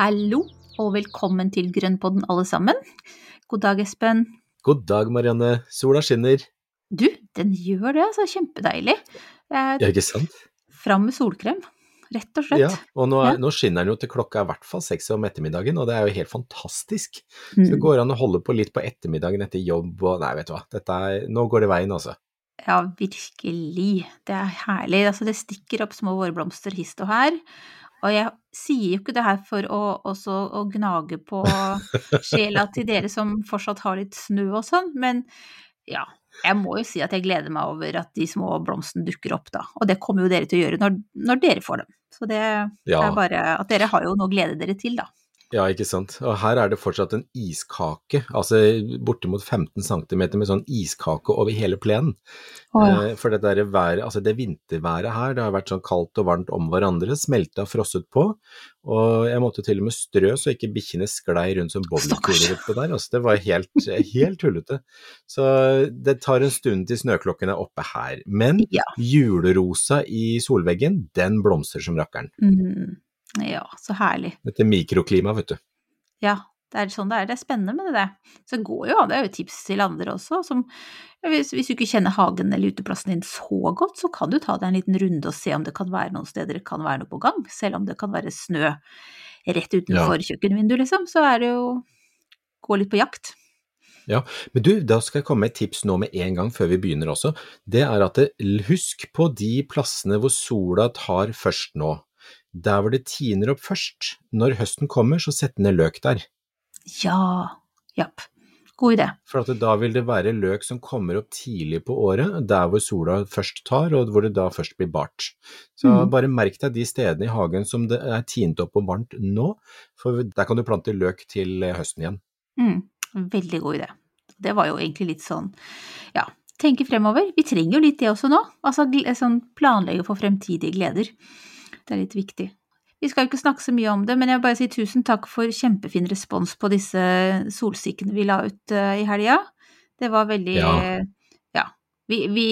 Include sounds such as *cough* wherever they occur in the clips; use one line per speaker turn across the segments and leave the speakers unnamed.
Hallo, og velkommen til Grønnpodden alle sammen. God dag, Espen.
God dag, Marianne. Sola skinner.
Du, den gjør det, altså. Kjempedeilig.
Ja, ikke sant?
Fram med solkrem, rett og slett.
Ja, og nå,
Ja.
nå skinner den jo til klokka er i hvert fall seks om ettermiddagen, og det er jo helt fantastisk.
Mm.
Så det går an å holde på litt på ettermiddagen etter jobb og Nei, vet du hva. Er, nå går det veien, altså.
Ja, virkelig. Det er herlig. Altså, det stikker opp små vårblomster hist og her. Og jeg sier jo ikke det her for å, også å gnage på sjela til dere som fortsatt har litt snø og sånn, men ja, jeg må jo si at jeg gleder meg over at de små blomstene dukker opp, da. Og det kommer jo dere til å gjøre når, når dere får dem. Så det
Ja.
er bare at dere har jo noe å glede dere til, da.
Ja, ikke sant. Og her er det fortsatt en iskake, altså bortimot 15 cm med sånn iskake over hele plenen. Eh, For det der været, altså det vinterværet her, det har vært sånn kaldt og varmt om hverandre, smelta frosset på, og jeg måtte til og med strø så ikke bikkjene sklei rundt som bowlingkuler oppå der, altså det var helt, helt tullete. Så det tar en stund til snøklokken er oppe her, men
Ja.
julerosa i solveggen, den blomstrer som rakkeren.
Mm, ja, så herlig.
Dette mikroklimaet, vet du.
Ja, det er sånn det er. Det er spennende med det. Så det går jo an, det er jo tips til andre også, som hvis, hvis du ikke kjenner hagen eller uteplassen din så godt, så kan du ta deg en liten runde og se om det kan være noen steder det kan være noe på gang, selv om det kan være snø rett utenfor kjøkkenvinduet, liksom, så er det jo gå litt på jakt.
Ja, Men du, da skal jeg komme med et tips nå med en gang før vi begynner også. Det er at husk på de plassene hvor sola tar først nå. Der hvor det tiner opp først. Når høsten kommer, så sett ned løk der.
Ja, japp. God idé.
For at da vil det være løk som kommer opp tidlig på året, der hvor sola først tar, og hvor det da først blir bart. Så
mm.
bare merk deg de stedene i hagen som det er tint opp og varmt nå, for der kan du plante løk til høsten igjen.
Mm, veldig god idé. Det var jo egentlig litt sånn, ja, tenke fremover. Vi trenger jo litt det også nå. Altså sånn planlegge for fremtidige gleder. Det er litt viktig. Vi skal jo ikke snakke så mye om det, men jeg vil bare si tusen takk for kjempefin respons på disse solsikkene vi la ut eh, i helga. Det var veldig
Ja.
Ja. Vi, vi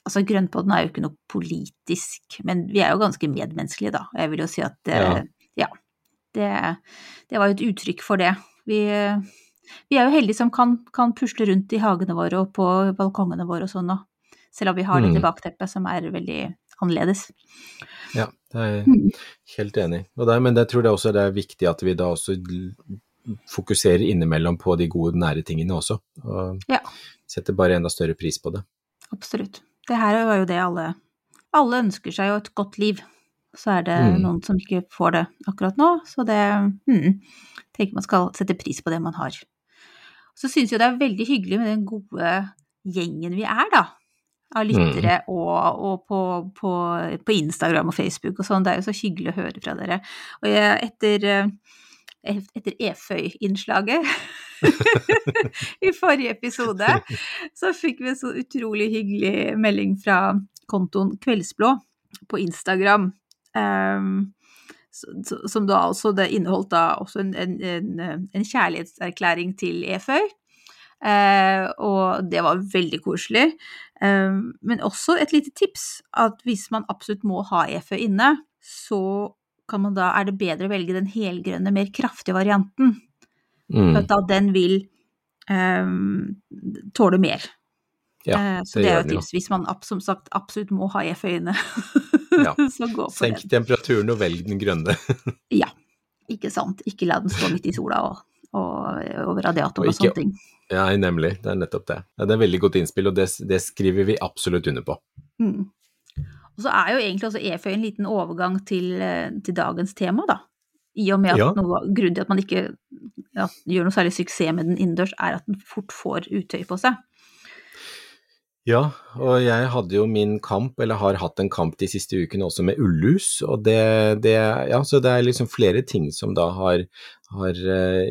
Altså, Grønnpodden er jo ikke noe politisk, men vi er jo ganske medmenneskelige, da. Jeg vil jo si at Ja. ja. Det, det var jo et uttrykk for det. Vi, vi er jo heldige som kan, kan pusle rundt i hagene våre og på balkongene våre og sånn nå. Selv om vi har dette
Mm.
bakteppet som er veldig annerledes.
Ja, det er jeg
Mm.
helt enig. i. men jeg tror det også det er viktig at vi da også fokuserer innimellom på de gode, nære tingene også. Og
Ja.
setter bare enda større pris på det.
Absolutt. Det her var jo det alle Alle ønsker seg jo et godt liv. Så er det
Mm.
noen som ikke får det akkurat nå, så det mm, tenker man skal sette pris på det man har. Så syns jeg det er veldig hyggelig med den gode gjengen vi er, da. Av lyttere og, og på, på, på Instagram og Facebook og sånn. Det er jo så hyggelig å høre fra dere. Og jeg, etter, eh, etter Eføy-innslaget *laughs* i forrige episode, så fikk vi en så utrolig hyggelig melding fra kontoen Kveldsblå på Instagram. så- som da altså det inneholdt da også en, en, en, en kjærlighetserklæring til Eføy. Eh, og det var veldig koselig. Eh, men også et lite tips, at hvis man absolutt må ha EFØ inne, så kan man da, er det bedre å velge den helgrønne, mer kraftige varianten.
Mm.
For at da den vil um, tåle mer.
Ja,
Eh, så
det
det er jo et tips hvis man som sagt absolutt må ha EF inne.
Ja. *laughs*
så gå for
Senk
den.
temperaturen og velg den grønne.
Ja, ikke sant. Ikke la den stå midt i sola og, og over radiatoren
Og
og, sånne ting.
Ja, nemlig. Det er nettopp det. Ja, det er veldig godt innspill, og det, det skriver vi absolutt under på.
Mm. Og så er jo egentlig også EFØ en liten overgang til, eh, til dagens tema, da. I og med at
Ja.
noe, grunnen til at man ikke ja, gjør noe særlig suksess med den innendørs, er at den fort får utøy på seg.
Ja, og jeg hadde jo min kamp, eller har hatt en kamp de siste ukene også med ullus, og det, det Ja, så det er liksom flere ting som da har, har uh,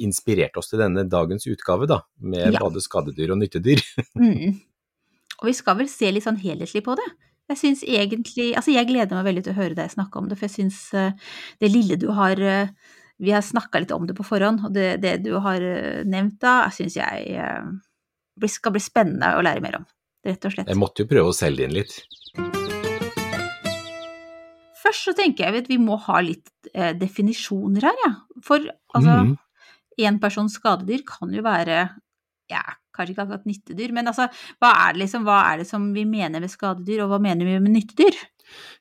inspirert oss til denne dagens utgave, da, med ja. både skadedyr og nyttedyr. *laughs*
mm. Og vi skal vel se litt sånn helhetlig på det. Jeg syns egentlig Altså, jeg gleder meg veldig til å høre deg snakke om det, for jeg syns uh, det lille du har uh, Vi har snakka litt om det på forhånd, og det, det du har nevnt da, syns jeg skal bli spennende å lære mer om, rett og slett.
Jeg måtte jo prøve å selge inn litt.
Først så tenker jeg at vi må ha litt eh, definisjoner her, ja. For altså, én mm. persons skadedyr kan jo være ja, kanskje ikke akkurat nyttedyr, men altså, hva er, det liksom, hva er det som vi mener med skadedyr, og hva mener vi med nyttedyr?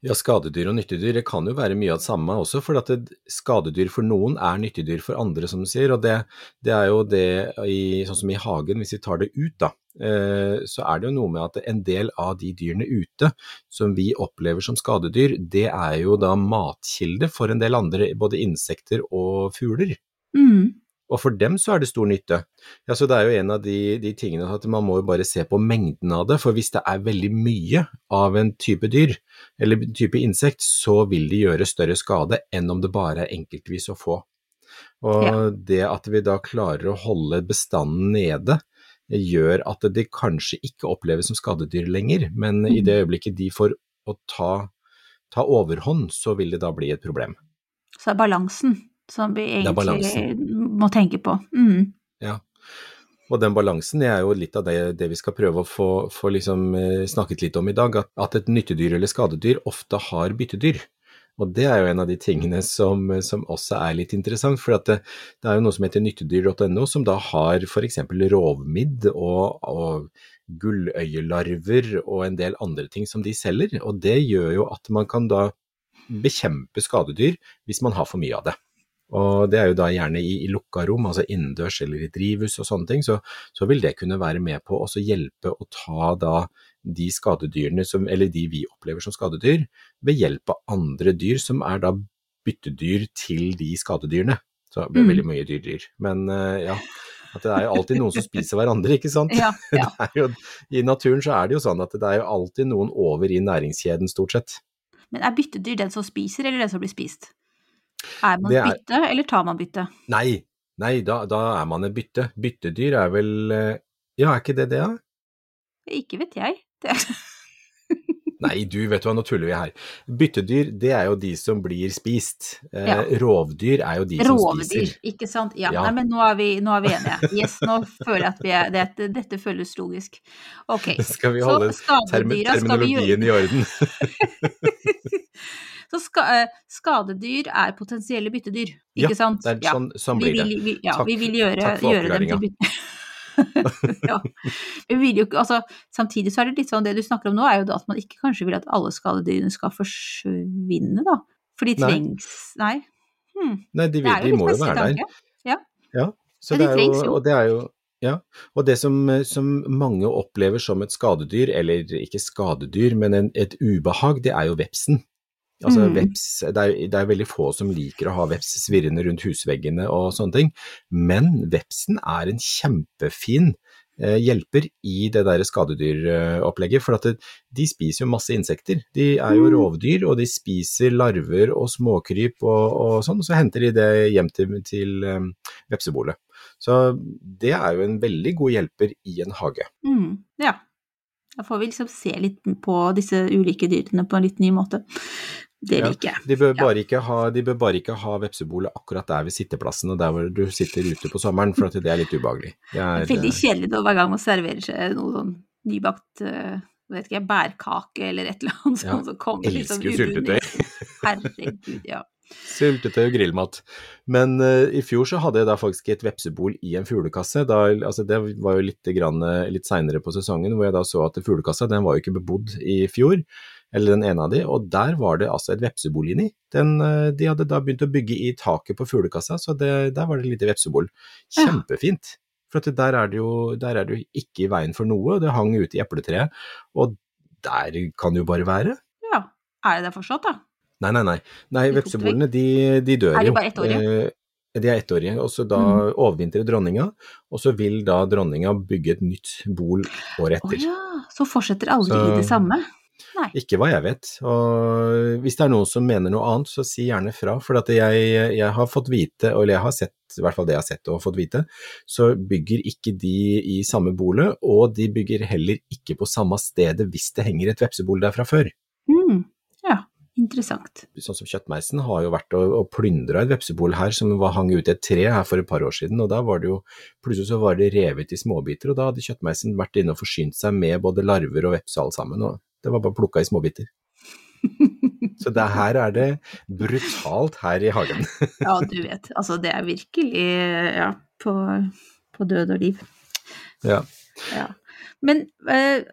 Ja, skadedyr og nyttedyr det kan jo være mye av det samme også, for at skadedyr for noen er nyttedyr for andre, som du sier. Og det, det er jo det i, sånn som i hagen, hvis vi tar det ut, da, eh, så er det jo noe med at en del av de dyrene ute som vi opplever som skadedyr, det er jo da matkilde for en del andre, både insekter og fugler.
Mm.
Og for dem så er det stor nytte. Ja, så Det er jo en av de, de, tingene at man må jo bare se på mengden av det. For hvis det er veldig mye av en type dyr, eller type insekt, så vil de gjøre større skade enn om det bare er enkeltvis å få. Og ja. det at vi da klarer å holde bestanden nede, gjør at de kanskje ikke oppleves som skadedyr lenger, men i det mm. øyeblikket de får å ta, ta overhånd, så vil det da bli et problem.
Så er balansen som vi egentlig må tenke på. Mm.
Ja. Og den balansen er jo litt av det, det vi skal prøve å få, få liksom, eh, snakket litt om i dag, at, at, et nyttedyr eller skadedyr ofte har byttedyr. Og det er jo en av de tingene som, som også er litt interessant, for det, det, er jo noe som heter nyttedyr.no, som da har f.eks. rovmidd og, og gulløyelarver og en del andre ting som de selger. Og det gjør jo at man kan da bekjempe skadedyr hvis man har for mye av det. Og det er jo da gjerne i, i lukka rom, altså innendørs eller i drivhus og sånne ting, så, så, vil det kunne være med på å hjelpe å ta da de skadedyrene som, eller de vi opplever som skadedyr, ved hjelp av andre dyr som er da byttedyr til de skadedyrene. Så det blir mm. veldig mye dyr dyr. Men uh, ja, at det er jo alltid noen som spiser hverandre, ikke sant. *laughs*
Ja, *laughs* ja.
Jo, I naturen så er det jo sånn at det er jo alltid noen over i næringskjeden, stort sett.
Men er byttedyr den som spiser, eller den som blir spist? Er man er... bytte, eller tar man bytte?
Nei, nei da, da, er man et bytte. Byttedyr er vel eh, Ja, er ikke det det, da?
Ikke vet jeg. Det er... *laughs*
Nei, du vet hva, nå tuller vi her. Byttedyr, det er jo de som blir spist. Eh, ja. rovdyr er jo de rovdyr, som spiser.
Rovdyr, ikke sant. Ja, ja. Nei, men nå er, vi, nå er vi enige. Yes, nå føler jeg at vi er, det, dette føles logisk. Ok. *laughs*
Skal vi holde terminologien i orden? *laughs*
Så ska, eh, skadedyr er potensielle byttedyr, ikke
ja,
sant?
Det er sånn, sånn blir det.
Vi, vi, ja, takk, vi vil gjøre, gjøre dem til bytte. *laughs* ja. Jo, altså, samtidig så er det litt sånn, det du snakker om nå, er jo at man ikke kanskje vil at alle skadedyrene skal forsvinne, da. For de trengs Nei.
Hmm. Nei, de, vil, de må jo være der.
Ja.
ja. Så ja, de trengs jo. Og det er jo ja, og det som, som, mange opplever som et skadedyr, eller ikke skadedyr, men en, et ubehag, det er jo vepsen. Altså, mm. veps, det, er, det er veldig få som liker å ha veps svirrende rundt husveggene og sånne ting, men vepsen er en kjempefin eh, hjelper i det der skadedyropplegget, for det, de spiser jo masse insekter. De er jo mm. rovdyr, og de spiser larver og småkryp og, og sånn, og så henter de det hjem til, til um, vepsebolet. Så det er jo en veldig god hjelper i en hage.
Mm, ja. Da får vi liksom se litt på disse ulike dyrene på en litt ny måte. Det liker jeg.
de, bør bare ikke ha, de bør bare ikke ha vepsebolet akkurat der ved sitteplassen og der hvor du sitter ute på sommeren, for det er litt ubehagelig.
Det er, veldig eh, kjedelig da hver gang man serverer seg noe sånn nybakt uh, vet ikke, bærkake eller et eller annet
ja, sånt. Så kommer liksom elsker jo syltetøy. *laughs*
Herregud, ja.
Syltetøy og grillmat. Men uh, i fjor så hadde jeg da faktisk et vepsebol i en fuglekasse. Da, altså det var jo litt, grann, litt seinere på sesongen hvor jeg da så at fuglekassa den var jo ikke bebodd i fjor eller den ene av de, og der var det altså et vepsebol inni. Den, eh, de hadde da begynt å bygge i taket på fuglekassa, så det, der var det et lite vepsebol. Kjempefint. For der er, det jo, der er det jo ikke i veien for noe, det hang ute i epletreet, og der kan det jo bare være.
Ja, er det det fortsatt, da?
Nei, nei, nei. nei vepsebolene de, de, dør jo.
Er de bare ettårige? Eh,
De er ettårige, og så da
Mm.
overvintrer dronninga, og så vil da dronninga bygge et nytt bol året
Å
etter.
ja, så fortsetter aldri
Så-
det samme? Nei.
Ikke hva jeg vet. Og hvis det er noen som mener noe annet, så si gjerne fra. For at jeg, jeg har fått vite, eller jeg har sett, i hvert fall det jeg har sett og fått vite, så bygger ikke de i samme bolet, og de bygger heller ikke på samme stedet hvis det henger et vepsebol der fra før.
Mm. Ja, interessant.
Sånn som Kjøttmeisen har jo vært og, og plyndra et vepsebol her som var, hang ute i et tre her for et par år siden, og da var det jo plutselig så var det revet i småbiter, og da hadde Kjøttmeisen vært inne og forsynt seg med både larver og veps alt sammen, og det var bare plukka i småbiter. Så det her er det brutalt her i hagen. *laughs*
Ja, du vet. Altså, det er virkelig ja, på, på død og liv.
Ja.
Ja. Men eh,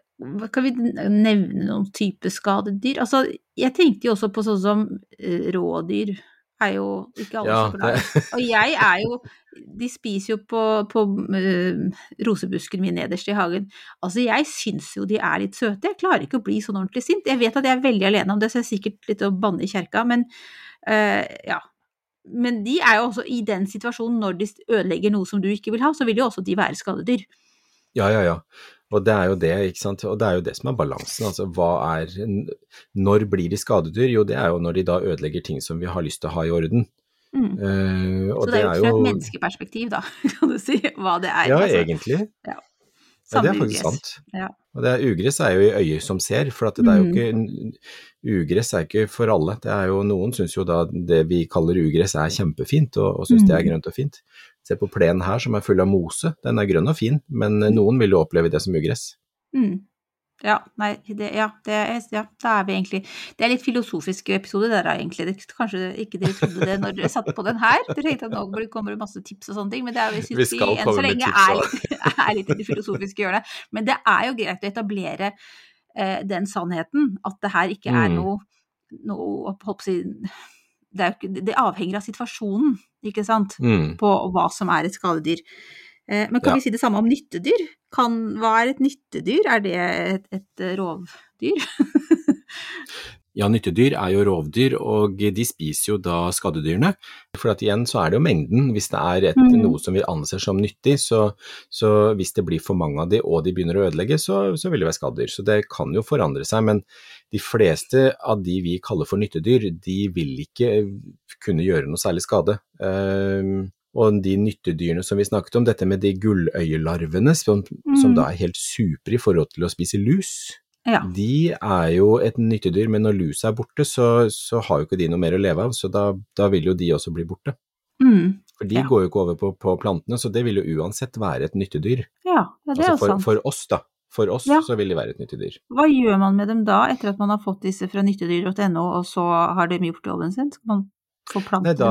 kan vi nevne noen type skadedyr? Altså, jeg tenkte jo også på sånn som eh, rådyr. Er jo ikke alle
Ja,
glad *laughs* Og jeg er jo De spiser jo på, på uh, rosebusken min nederst i hagen. Altså, jeg syns jo de er litt søte. Jeg klarer ikke å bli sånn ordentlig sint. Jeg vet at jeg er veldig alene om det, så jeg er sikkert litt å banne i kjerka, men uh, ja. Men de er jo også i den situasjonen, når de ødelegger noe som du ikke vil ha, så vil jo også de være skadedyr.
Ja, ja, ja. Og det er jo det, ikke sant. Og det er jo det som er balansen. Altså hva er Når blir de skadedyr? Jo, det er jo når de da ødelegger ting som vi har lyst til å ha i orden.
Mm.
Uh,
Så det er jo fra et menneskeperspektiv, da, *laughs* kan du si, hva det er.
Ja,
altså.
egentlig. Ja, det er faktisk sant.
Ja.
Og det er ugress er jo i øyet som ser, for det er jo
Mm.
ikke Ugress er ikke for alle. Det er jo Noen syns jo da det vi kaller ugress er kjempefint, og, og syns det er
Mm.
grønt og fint. Se på plenen her som er full av mose, den er grønn og fin, men noen vil jo oppleve det som ugress.
Mm. Ja, nei, det, ja, det er, ja, da er vi egentlig Det er litt filosofisk episode der, egentlig. Det, kanskje ikke dere trodde det når dere satte på den her. Dere tenkte at nå kommer det masse tips og sånne ting, men det er, jeg synes
Vi
enn så lenge er, litt- *laughs* er litt i det filosofiske hjørnet. Men det er jo greit å etablere eh, den sannheten, at det her ikke er
Mm.
noe, noe holdt på å er jo ikke, det avhenger av situasjonen, ikke sant?
Mm.
på hva som er et skadedyr. Eh, Men kan
Ja.
vi si det samme om nyttedyr? Kan, hva er et nyttedyr? Er det et, et rovdyr? *laughs*
Ja, nyttedyr er jo rovdyr, og de spiser jo da skadedyrene. For at igjen så er det jo mengden. Hvis det er et,
Mm.
noe som vi anser som nyttig, så, så hvis det blir for mange av de og de begynner å ødelegge, så, så vil det være skadedyr. Så det kan jo forandre seg. Men de fleste av de vi kaller for nyttedyr, de vil ikke kunne gjøre noe særlig skade. Um, og de nyttedyrene som vi snakket om, dette med de gulløyelarvene, som, som
Mm.
da er helt supre i forhold til å spise lus,
Ja.
de er jo et nyttedyr, men når lusa er borte, så, så har jo ikke de noe mer å leve av, så da, da vil jo de også bli borte.
Mm.
For de
Ja.
går jo ikke over på, på plantene, så det vil jo uansett være et nyttedyr.
ja, ja, det er
Altså for,
sant.
for oss, da. For oss
Ja.
så vil de være et nyttedyr.
Hva gjør man med dem da, etter at man har fått disse fra nyttedyr.no, og så har de gjort jobben sin? Skal man
Nei, da,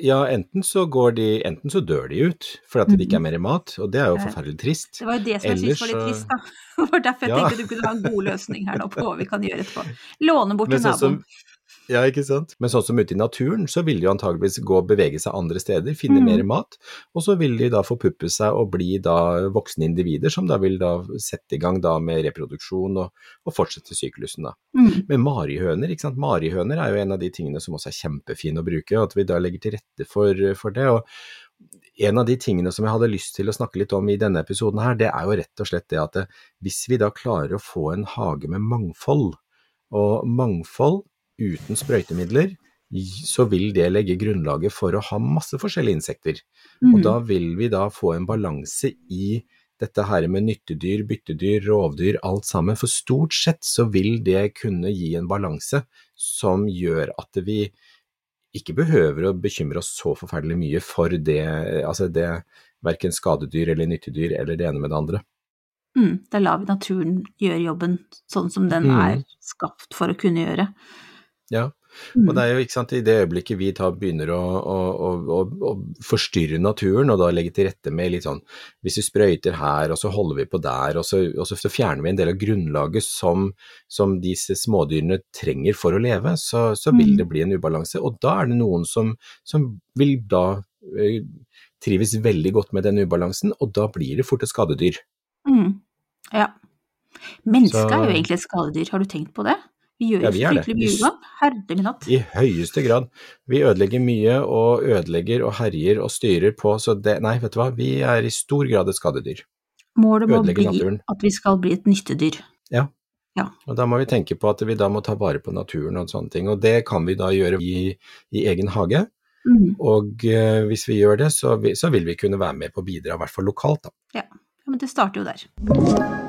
ja, enten så går de, enten så dør de ut fordi det ikke er mer mat, og det er jo forferdelig trist.
Det var jo det som jeg syntes var litt trist, da. *laughs* Det var derfor jeg
Ja.
tenkte du kunne ha en god løsning her nå på hva vi kan gjøre etterpå. Låne bort til
sånn som,
naboen.
Ja, ikke sant. Men sånn som ute i naturen, så vil de jo antageligvis gå og bevege seg andre steder, finne
Mm.
mer mat, og så vil de da forpuppe seg og bli da voksne individer som da vil da sette i gang da med reproduksjon og, og fortsette syklusen da.
Mm.
Men marihøner, ikke sant. Marihøner er jo en av de tingene som også er kjempefine å bruke, og at vi da legger til rette for, for det. og en av de tingene som jeg hadde lyst til å snakke litt om i denne episoden her, det er jo rett og slett det at hvis vi da klarer å få en hage med mangfold, og mangfold uten sprøytemidler, så vil det legge grunnlaget for å ha masse forskjellige insekter. Og
Mm.
da vil vi da få en balanse i dette her med nyttedyr, byttedyr, rovdyr, alt sammen. For stort sett så vil det kunne gi en balanse som gjør at vi ikke behøver å bekymre oss så forferdelig mye for det, altså det verken skadedyr eller nyttedyr eller det ene med det andre.
Mm. Da lar vi naturen gjøre jobben sånn som den
Mm.
er skapt for å kunne gjøre.
Ja,
Mm.
og det er jo ikke sant, i det øyeblikket vi tar, begynner å, å, å, å, forstyrre naturen, og da legge til rette med litt sånn, hvis vi sprøyter her, og så holder vi på der, og så, og så fjerner vi en del av grunnlaget som, som disse smådyrene trenger for å leve, så, så vil
Mm.
det bli en ubalanse. Og da er det noen som, som vil da eh, trives veldig godt med den ubalansen, og da blir det fort et skadedyr.
Mm. Ja. Mennesket er jo egentlig et skadedyr, har du tenkt på det? Vi gjør jo
Ja,
fryktelig mye ugagn. Herre min hatt.
I høyeste grad. Vi ødelegger mye og ødelegger og herjer og styrer på, så det Nei, vet du hva, vi er i stor grad et skadedyr.
Målet må bli
naturen.
at vi skal bli et nyttedyr. Ja.
Og da må vi tenke på at vi da må ta vare på naturen og sånne ting, og det kan vi da gjøre i, i egen hage.
Mm.
Og uh, hvis vi gjør det, så, vi, så vil vi kunne være med på å bidra, i hvert fall lokalt, da.
Ja. ja, men det starter jo der.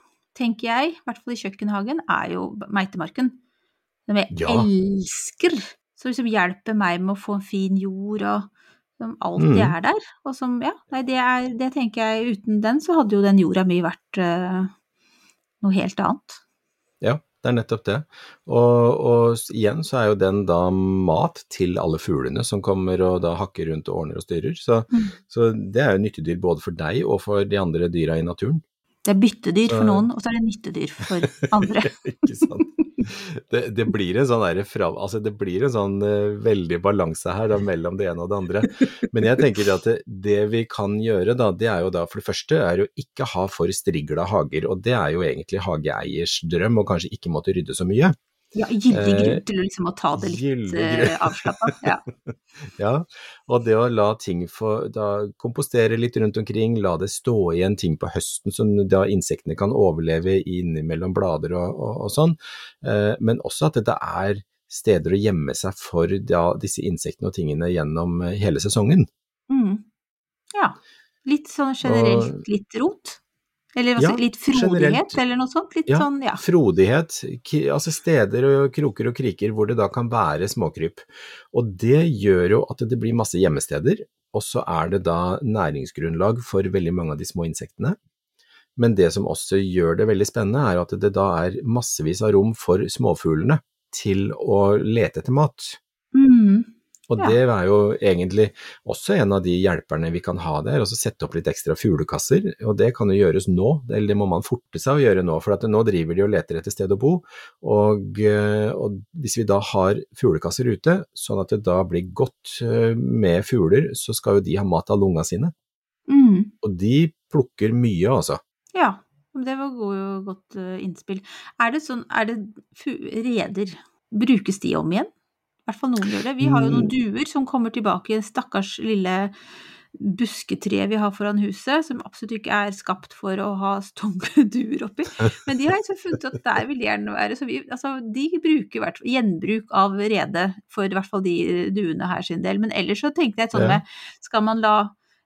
tenker jeg, i hvert fall i kjøkkenhagen, er jo meitemarken. Som jeg
Ja.
elsker. Som liksom hjelper meg med å få en fin jord, og som alltid
mm.
er der. Og som, ja, nei, det er, det tenker jeg, uten den så hadde jo den jorda mi vært uh, noe helt annet.
Ja, det er nettopp det. Og, og igjen så er jo den da mat til alle fuglene som kommer og da hakker rundt og ordner og styrer. Så,
Mm.
så det er jo nyttedyr både for deg og for de andre dyra i naturen.
Det er byttedyr for noen, og så er det nyttedyr for *laughs* andre.
Ikke sant? Det, det blir en sånn fra, altså det blir en sånn uh, veldig balanse her da, mellom det ene og det andre. Men jeg tenker at det, det vi kan gjøre da, det er jo da for det første er å ikke ha for strigla hager, og det er jo egentlig hageeiers drøm, og kanskje ikke måtte rydde så mye.
Ja, gyldig
Eh,
grunn til liksom å ta det litt uh, avslappa. Ja. *laughs*
Ja, og det å la ting få da kompostere litt rundt omkring, la det stå igjen ting på høsten som da insektene kan overleve innimellom blader og, og, og sånn, eh, men også at dette er steder å gjemme seg for da, disse insektene og tingene gjennom eh, hele sesongen.
Mm. ja. Litt sånn generelt
Og-
litt rot? Eller altså,
Ja,
litt frodighet,
generelt.
eller noe sånt? Litt
Ja,
sånn, ja.
Frodighet, altså steder og kroker og kriker hvor det da kan være småkryp. Og det gjør jo at det blir masse gjemmesteder, og så er det da næringsgrunnlag for veldig mange av de små insektene. Men det som også gjør det veldig spennende, er at det da er massevis av rom for småfuglene til å lete etter mat.
Mm.
Og
Ja.
det er jo egentlig også en av de hjelperne vi kan ha der, å sette opp litt ekstra fuglekasser. Og det kan jo gjøres nå, eller det må man forte seg å gjøre nå, for at nå driver de og leter etter sted å bo. Og, eh, og hvis vi da har fuglekasser ute, sånn at det da blir godt eh, med fugler, så skal jo de ha mat av lunga sine.
Mm.
Og de plukker mye, altså.
Ja, det var god, godt eh, innspill. Er det sånn, er det reder, brukes de om igjen? Hvert fall noen gjør det. Vi har jo noen
Mm.
duer som kommer tilbake, i en stakkars lille busketre vi har foran huset, som absolutt ikke er skapt for å ha stunge *laughs* duer oppi. Men de har liksom funnet at der vil de gjerne være, så vi, altså, de bruker hvert fall gjenbruk av rede for i hvert fall de duene her sin del. Men ellers så tenkte jeg sånn
sånt
med, skal man la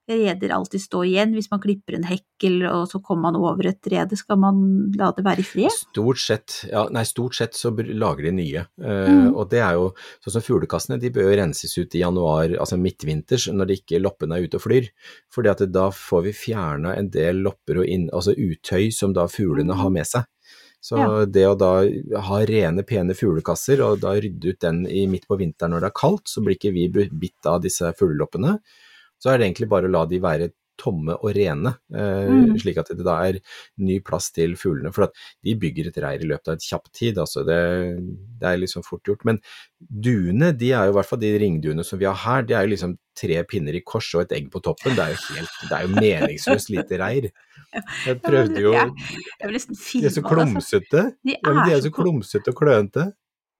reder alltid stå igjen hvis man klipper en hekkel og så kommer man over et rede, skal man la det være i fred?
Stort sett, ja, nei, stort sett så lager de nye.
Mm.
Uh, Og det er jo sånn som fuglekassene, de bør jo renses ut i januar, altså midtvinters, når de ikke loppene er ute og flyr. Fordi at da får vi fjerna en del lopper og inn, altså uttøy som da fuglene har med seg. Så
Ja.
det å da ha rene, pene fuglekasser, og da rydde ut den i midt på vinteren når det er kaldt, så blir ikke vi bitt av disse fugleloppene. Så er det egentlig bare å la de være tomme og rene, eh,
Mm.
slik at det da er ny plass til fuglene. For at de bygger et reir i løpet av et kjapt tid, altså det, det er liksom fort gjort. Men duene, de er jo i hvert fall de ringduene som vi har her, de er jo liksom tre pinner i kors og et egg på toppen. Det er jo helt, det er jo meningsløst lite reir. Jeg prøvde jo,
Ja, Jeg vil nesten
de er så
altså.
klumsete.
De
Ja, er så klumsete og klønete.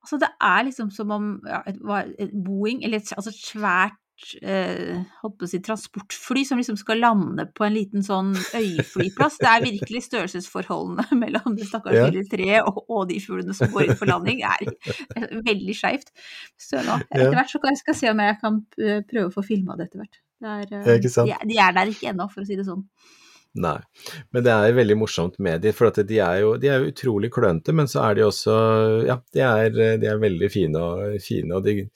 Altså, det er liksom som om ja, et, boing, eller et, altså et svært eh, si, transportfly som liksom skal lande på en liten sånn øyflyplass. Det er virkelig størrelsesforholdene *laughs* mellom det stakkars
Ja.
lille treet og, og de fuglene som går inn for landing. Er *laughs* veldig skeivt. Så nå, etter hvert så kan jeg skal se om jeg kan eh, prøve å få filma det etter hvert. Det er, eh? De, de er der ikke ennå, for å si det sånn.
Nei, men det er veldig morsomt med de, for de er jo, de er jo utrolig klønete, men så er de også, ja, de er, de er veldig fine og, fine, og de,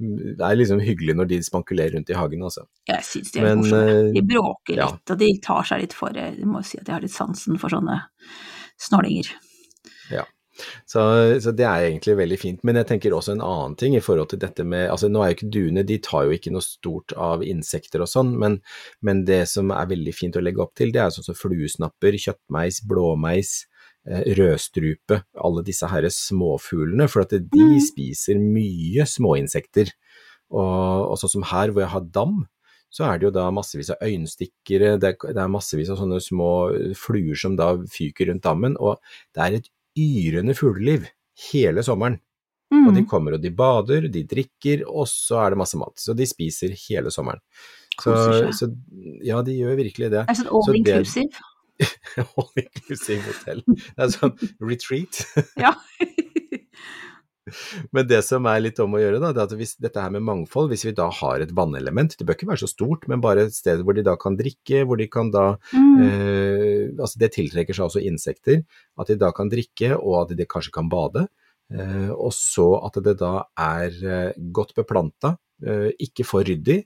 det er liksom hyggelig når de spankulerer rundt i hagen, altså.
Jeg syns de er
Men,
morsomme.
eh,
De bråker
ja.
litt, og de tar seg litt for Jeg må si at jeg har litt sansen for sånne snålinger.
Så, så, det er egentlig veldig fint. Men jeg tenker også en annen ting i forhold til dette med altså Nå er jo ikke duene, de tar jo ikke noe stort av insekter og sånn, men, men, det som er veldig fint å legge opp til, det er sånn som fluesnapper, kjøttmeis, blåmeis, eh, rødstrupe, alle disse her småfuglene, for at de mm. spiser mye småinsekter. Og, og sånn som her hvor jeg har dam, så er det jo da massevis av øyenstikkere, det er, det er massevis av sånne små fluer som da fyker rundt dammen, og det er et yrende fugleliv hele sommeren. Mm. Og de kommer og de bader, de drikker, og så er det masse mat. Så de spiser hele sommeren. Så, så ja, de gjør virkelig det.
Er det sånn all inclusive? *laughs*
all inclusive hotell. Det er sånn retreat.
ja. *laughs*
Men det som er litt om å gjøre, da, det er at hvis dette her med mangfold, hvis vi da har et vannelement, det bør ikke være så stort, men bare et sted hvor de da kan drikke, hvor de kan da mm. eh, Altså det tiltrekker seg også insekter, at de da kan drikke, og at de kanskje kan bade. Eh, og så at det da er eh, godt beplanta, eh, ikke for ryddig.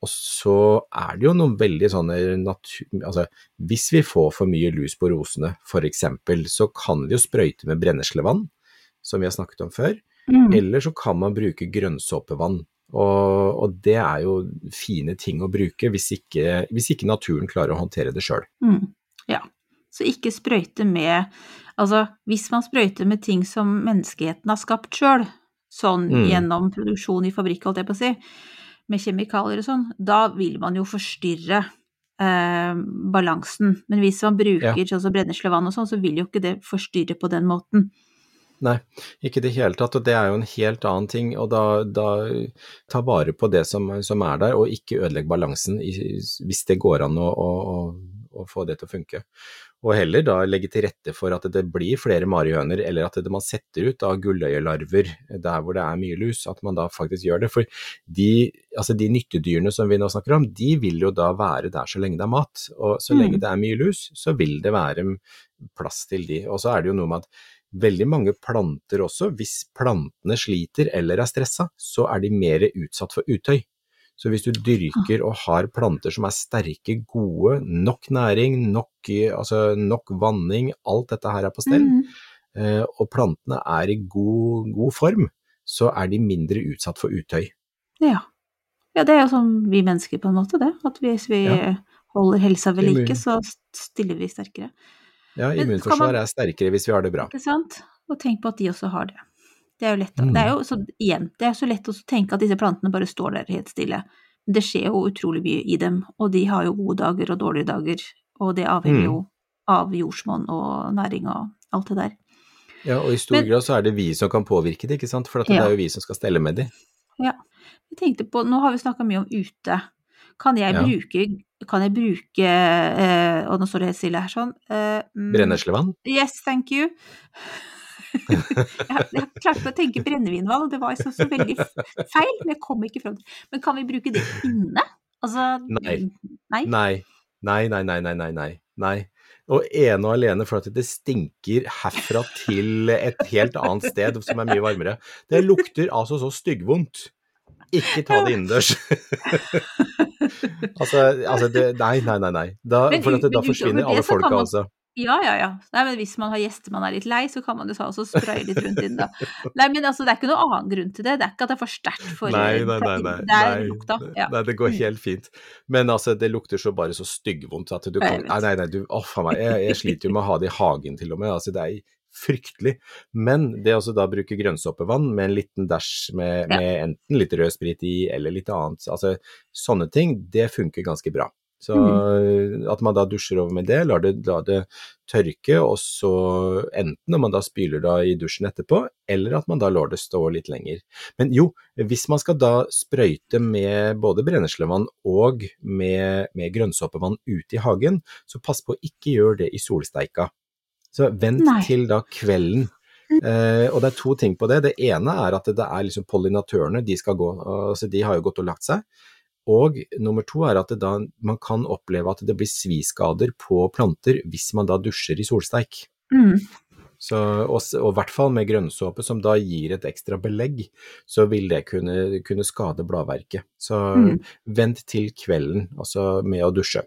Og så er det jo noen veldig sånne natur... Altså, hvis vi får for mye lus på rosene, f.eks., så kan vi jo sprøyte med brenneslevann som vi har snakket om før. Mm. Eller så kan man bruke grønnsåpevann. Og, og, det er jo fine ting å bruke hvis ikke, hvis ikke naturen klarer å håndtere det sjøl.
Mm. Ja, så ikke sprøyte med Altså, hvis man sprøyter med ting som menneskeheten har skapt sjøl, sånn mm. gjennom produksjon i fabrikk, holdt jeg på å si, med kjemikalier og sånn, da vil man jo forstyrre eh, balansen. Men hvis man bruker ja. sånn som brenneslevann og sånn, så vil jo ikke det forstyrre på den måten.
Nei, ikke i det hele tatt, og det er jo en helt annen ting. Og da, da ta vare på det som, som, er der, og ikke ødelegge balansen hvis det går an å, å, å, få det til å funke. Og heller da legge til rette for at det blir flere marihøner, eller at det, man setter ut av gulløyelarver der hvor det er mye lus, at man da faktisk gjør det. For de, altså de nyttedyrene som vi nå snakker om, de vil jo da være der så lenge det er mat. Og så lenge mm. det er mye lus, så vil det være plass til de. Og så er det jo noe med at veldig mange planter også, hvis plantene sliter eller er stressa, så er de mer utsatt for utøy. Så hvis du dyrker og har planter som er sterke, gode, nok næring, nok, altså nok vanning, alt dette her er på stell, mm. Eh, og plantene er i god, god, form, så er de mindre utsatt for utøy.
Ja. ja det er jo som vi mennesker på en måte, det. At hvis vi ja. holder helsa ved like, så stiller vi sterkere.
Ja, immunforsvaret er sterkere hvis vi har det bra.
Ikke sant. Og tenk på at de også har det. Det er jo lett, mm. det er jo så, igjen, det er så lett å tenke at disse plantene bare står der helt stille. Det skjer jo utrolig mye i dem, og de har jo gode dager og dårlige dager. Og det avhenger mm. jo av jordsmonn og næring og alt det der.
Ja, og i stor Men, grad så er det vi som kan påvirke det, ikke sant. For ja. det er jo vi som skal stelle med de.
Ja. Jeg tenkte på, nå har vi snakka mye om ute. Kan jeg ja. bruke kan jeg bruke eh, Og nå står det helt stille her sånn. Eh,
mm, Brenneslevann?
Yes, thank you. *laughs* jeg, jeg klarte å tenke brennevinvann, og det var så, så veldig feil. Men jeg kom ikke fram til Men kan vi bruke det inne? Altså
Nei. Nei? Nei. Nei, nei, nei, nei, nei. nei. Og ene og alene for at det stinker herfra til et helt annet sted som er mye varmere. Det lukter altså så styggvondt. Ikke ta det innendørs. *laughs* altså, altså det, nei, nei, nei. Da, men, for dette, da forsvinner alle folka, altså.
Ja, ja, ja. Nei, men hvis man har gjester man er litt lei, så kan man jo ta og spraye litt rundt inn, da. *laughs* Nei, men altså, det er ikke noen annen grunn til det. Det er ikke at det er for sterkt for
Nei, nei, nei. nei,
det er lukta. Ja.
Nei, det går mm. helt fint. Men altså, det lukter så bare så styggvondt at du kan Nei, nei, nei, du Å, faen meg. Jeg, jeg sliter jo med å ha det i hagen til og med. Altså, det er fryktelig. Men det å da bruke grønnsåpevann med en liten dæsj med, med, enten litt rød sprit i eller litt annet, altså sånne ting, det funker ganske bra. Så mm. at man da dusjer over med det, lar det, lar det, tørke, og så enten når man da spyler da i dusjen etterpå, eller at man da lar det stå litt lenger. Men jo, hvis man skal da sprøyte med både brenneslevann og med, med grønnsåpevann ute i hagen, så pass på å ikke gjøre det i solsteika. Så vent Nei. til da kvelden. Uh, og det er to ting på det. Det ene er at det er liksom pollinatørene, de gå, altså de har jo gått og lagt seg. Og nummer to er at da, man kan oppleve at det blir sviskader på planter hvis man da dusjer i solsteik. Mm. Så, og, i hvert fall med grønnsåpe, som da gir et ekstra belegg, så vil det kunne, kunne skade bladverket. Så mm. vent til kvelden, altså med å dusje.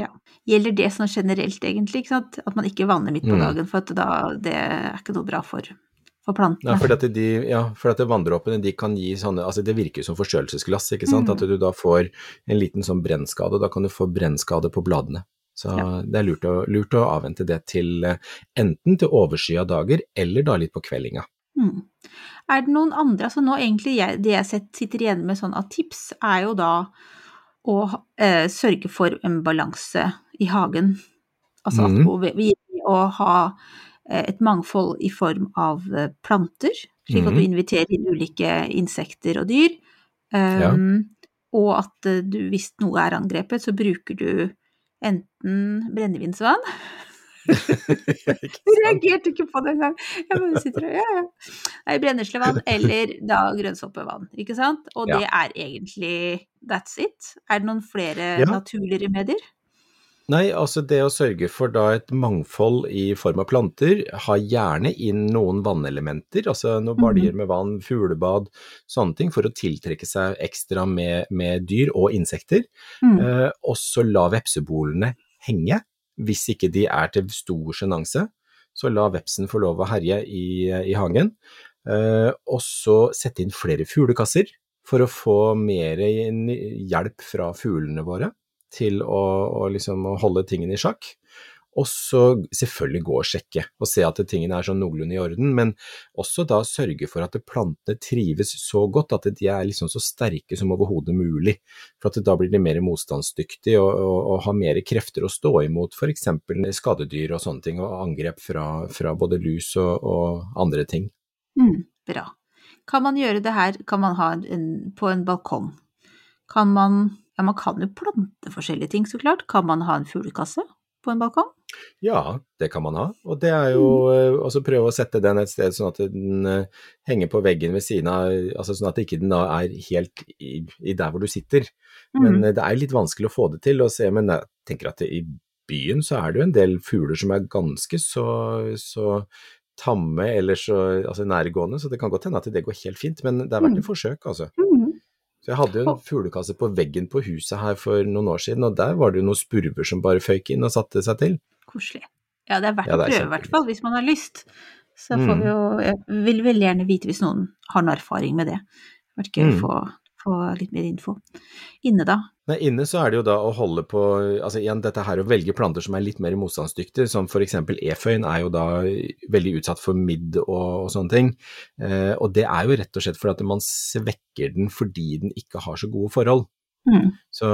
Ja. Gjelder det sånn generelt, egentlig? At man ikke vanner midt på
Mm.
dagen, for at da, det er ikke noe bra for, for plantene.
Ja, for at de, ja, for at vanndråpene de kan gi sånne altså Det virker som forstørrelsesglass, ikke sant.
Mm.
At du da får en liten sånn brennskade, og da kan du få brennskade på bladene. Så
Ja.
det er lurt å, lurt å avvente det til eh, enten til overskya dager, eller da litt på kveldinga.
Mm. Er det noen andre, altså nå egentlig jeg, det jeg sitter igjen med sånn av tips, er jo da å eh, sørge for en balanse i hagen. Altså at
vi
å, å ha et mangfold i form av eh, planter, slik at du
Mhm.
inviterer inn ulike insekter og dyr. Um, Og at eh, du, hvis noe er angrepet, så bruker du enten brennevinsvann *laughs*
Du
reagerte ikke på det engang. Jeg bare sitter og ja, ja. Nei, brenneslevann eller da grønnsåpevann, ikke sant? Og
Ja.
det er egentlig that's it. Er det noen flere
Ja.
naturlige remedier?
Nei, altså det å sørge for da et mangfold i form av planter, ha gjerne inn noen vannelementer, altså noen
Mhm.
baljer med vann, fuglebad, sånne ting, for å tiltrekke seg ekstra med, med dyr og insekter.
Mm.
Eh, også la vepsebolene henge, hvis ikke de er til stor sjenanse. Så la vepsen få lov å herje i, i hagen. Eh, og så sette inn flere fuglekasser for å få mer hjelp fra fuglene våre til å, å liksom holde tingene i sjakk. Og så selvfølgelig gå og sjekke og se at tingene er sånn noenlunde i orden, men også da sørge for at plantene trives så godt at de er liksom så sterke som overhodet mulig. For da blir de mer motstandsdyktige og, og, og har mer krefter å stå imot f.eks. skadedyr og sånne ting, og angrep fra, fra både lus og, og andre ting.
Mm, bra. Kan man gjøre det her kan man ha en, på en balkong? Kan man Ja, man kan jo plante forskjellige ting, så klart. Kan man ha en fuglekasse på en balkong?
Ja, det kan man ha. Og det er jo eh, også prøve å sette den et sted sånn at den eh, henger på veggen ved siden av, altså sånn at ikke den da er helt i, i der hvor du sitter. Men
Mm.
eh, det er litt vanskelig å få det til å se, men jeg tenker at det, i byen så er det jo en del fugler som er ganske så, så tamme eller så altså nærgående, så det kan godt hende at det går helt fint, men det er verdt
Mm.
et forsøk, altså.
Mm.
Så jeg hadde jo en fuglekasse på veggen på huset her for noen år siden, og der var det jo noen spurver som bare føyk inn og satte seg til.
Koselig. Ja, det er verdt
Ja, det er
prøve, i hvert fall, hvis man har lyst. Så får
Mm.
vi jo Jeg vil veldig gjerne vite hvis noen har noe erfaring med det. Det vært gøy å
Mm.
få, få litt mer info. Inne, da?
Nei, inne så er det jo da å holde på Altså igjen, dette her å velge planter som er litt mer motstandsdyktige, som eksempel eføyen er jo da veldig utsatt for midd og, og sånne ting. Eh, og det er jo rett og slett fordi at man svekker den fordi den ikke har så gode forhold.
Mm.
Så,